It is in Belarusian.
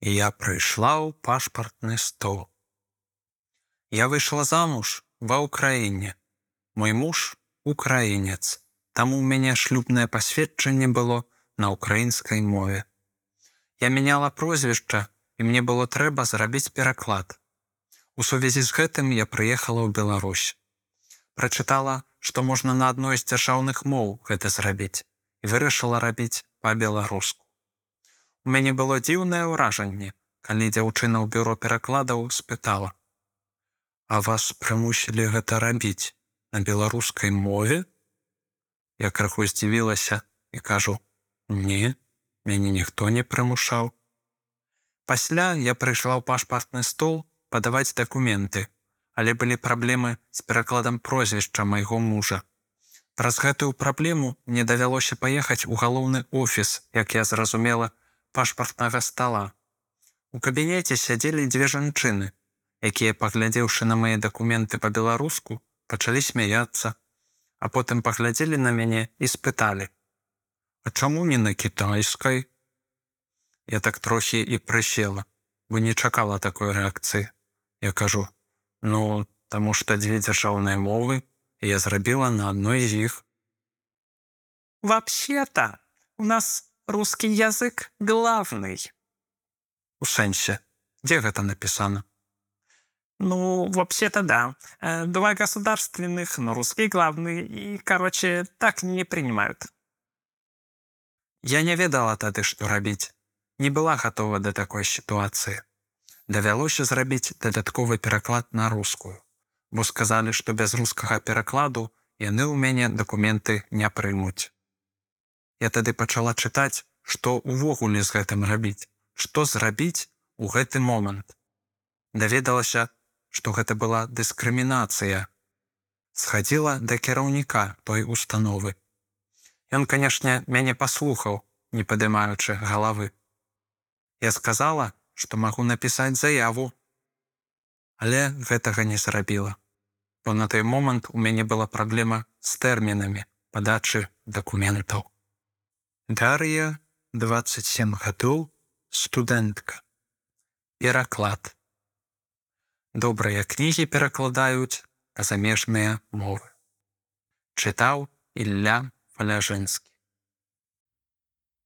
я прыйшла ў пашпартны стол. Я выйшла замуж ва ўкраіне. Мой муж украінец, таму ў мяне шлюбнае пасведчанне было на ўкраінскай мове. Я мяняла прозвішча і мне было трэба зрабіць пераклад. У сувязі з гэтым я прыехала ў Беларусь. Прачытала, што можна на адной з дзяржаўных моў гэта зрабіць і вырашыла рабіць па-беларуску. У мяне было дзіўнае ўражанне, калі дзяўчына ў бюро перакладаў спытала: « А вас прымусілі гэта рабіць на беларускай мове? Я крыху здзівілася і кажу: « Не, мяне ніхто не прымушаў. Пасля я прыйшла ў пашпартны стол падаваць дакументы, але былі праблемы з перакладам прозвішча майго мужа. Праз гэтую праблему мне давялося паехаць у галоўны офіс, як я зразумела, пашпартнага стола. У кабінеце сядзелі дзве жанчыны, якія, паглядзеўшы на мае дакументы па-беларуску, пачалі смяяться, а потым паглядзелі на мяне і спыталі: « А чаму не на кітайскай? Я так трохі і прысела, вы не чакала такой рэакцыі. Я кажу: « Ну, таму што дзве дзяржаўныя мовы, я зрабіла на адной з іх. Вообще-то у нас русский язык главный. У сэнсе, дзе гэта напісана? Ну, вообще-то да. Э, два государственных, но русский главный. И, короче, так не принимают. Я не ведала тады, што рабіць. Не была гатова да такой сітуацыі. Давялося зрабіць дадатковы пераклад на рускую, бо сказалі, што без рускага перакладу яны ў мяне дакументы не прымуць. Я тады пачала чытаць, што ўвогуле з гэтым рабіць, што зрабіць у гэты момант. Даведалася, што гэта была дыскрымінацыя. Схадзіла да кіраўніка той установы. Ён, канешне, мяне паслухаў, не падымаючы галавы. Я сказала, што магу напісаць заяву. Але гэтага не зрабіла, бо на той момант у мяне была праблема з тэрмінамі падачы дакументаў. Дар'я 27 гадоў студэнтка. Пераклад. Добрыя кнігі перакладаюць замежныя мовы. Чытаў Ілля Фаляжэнскі.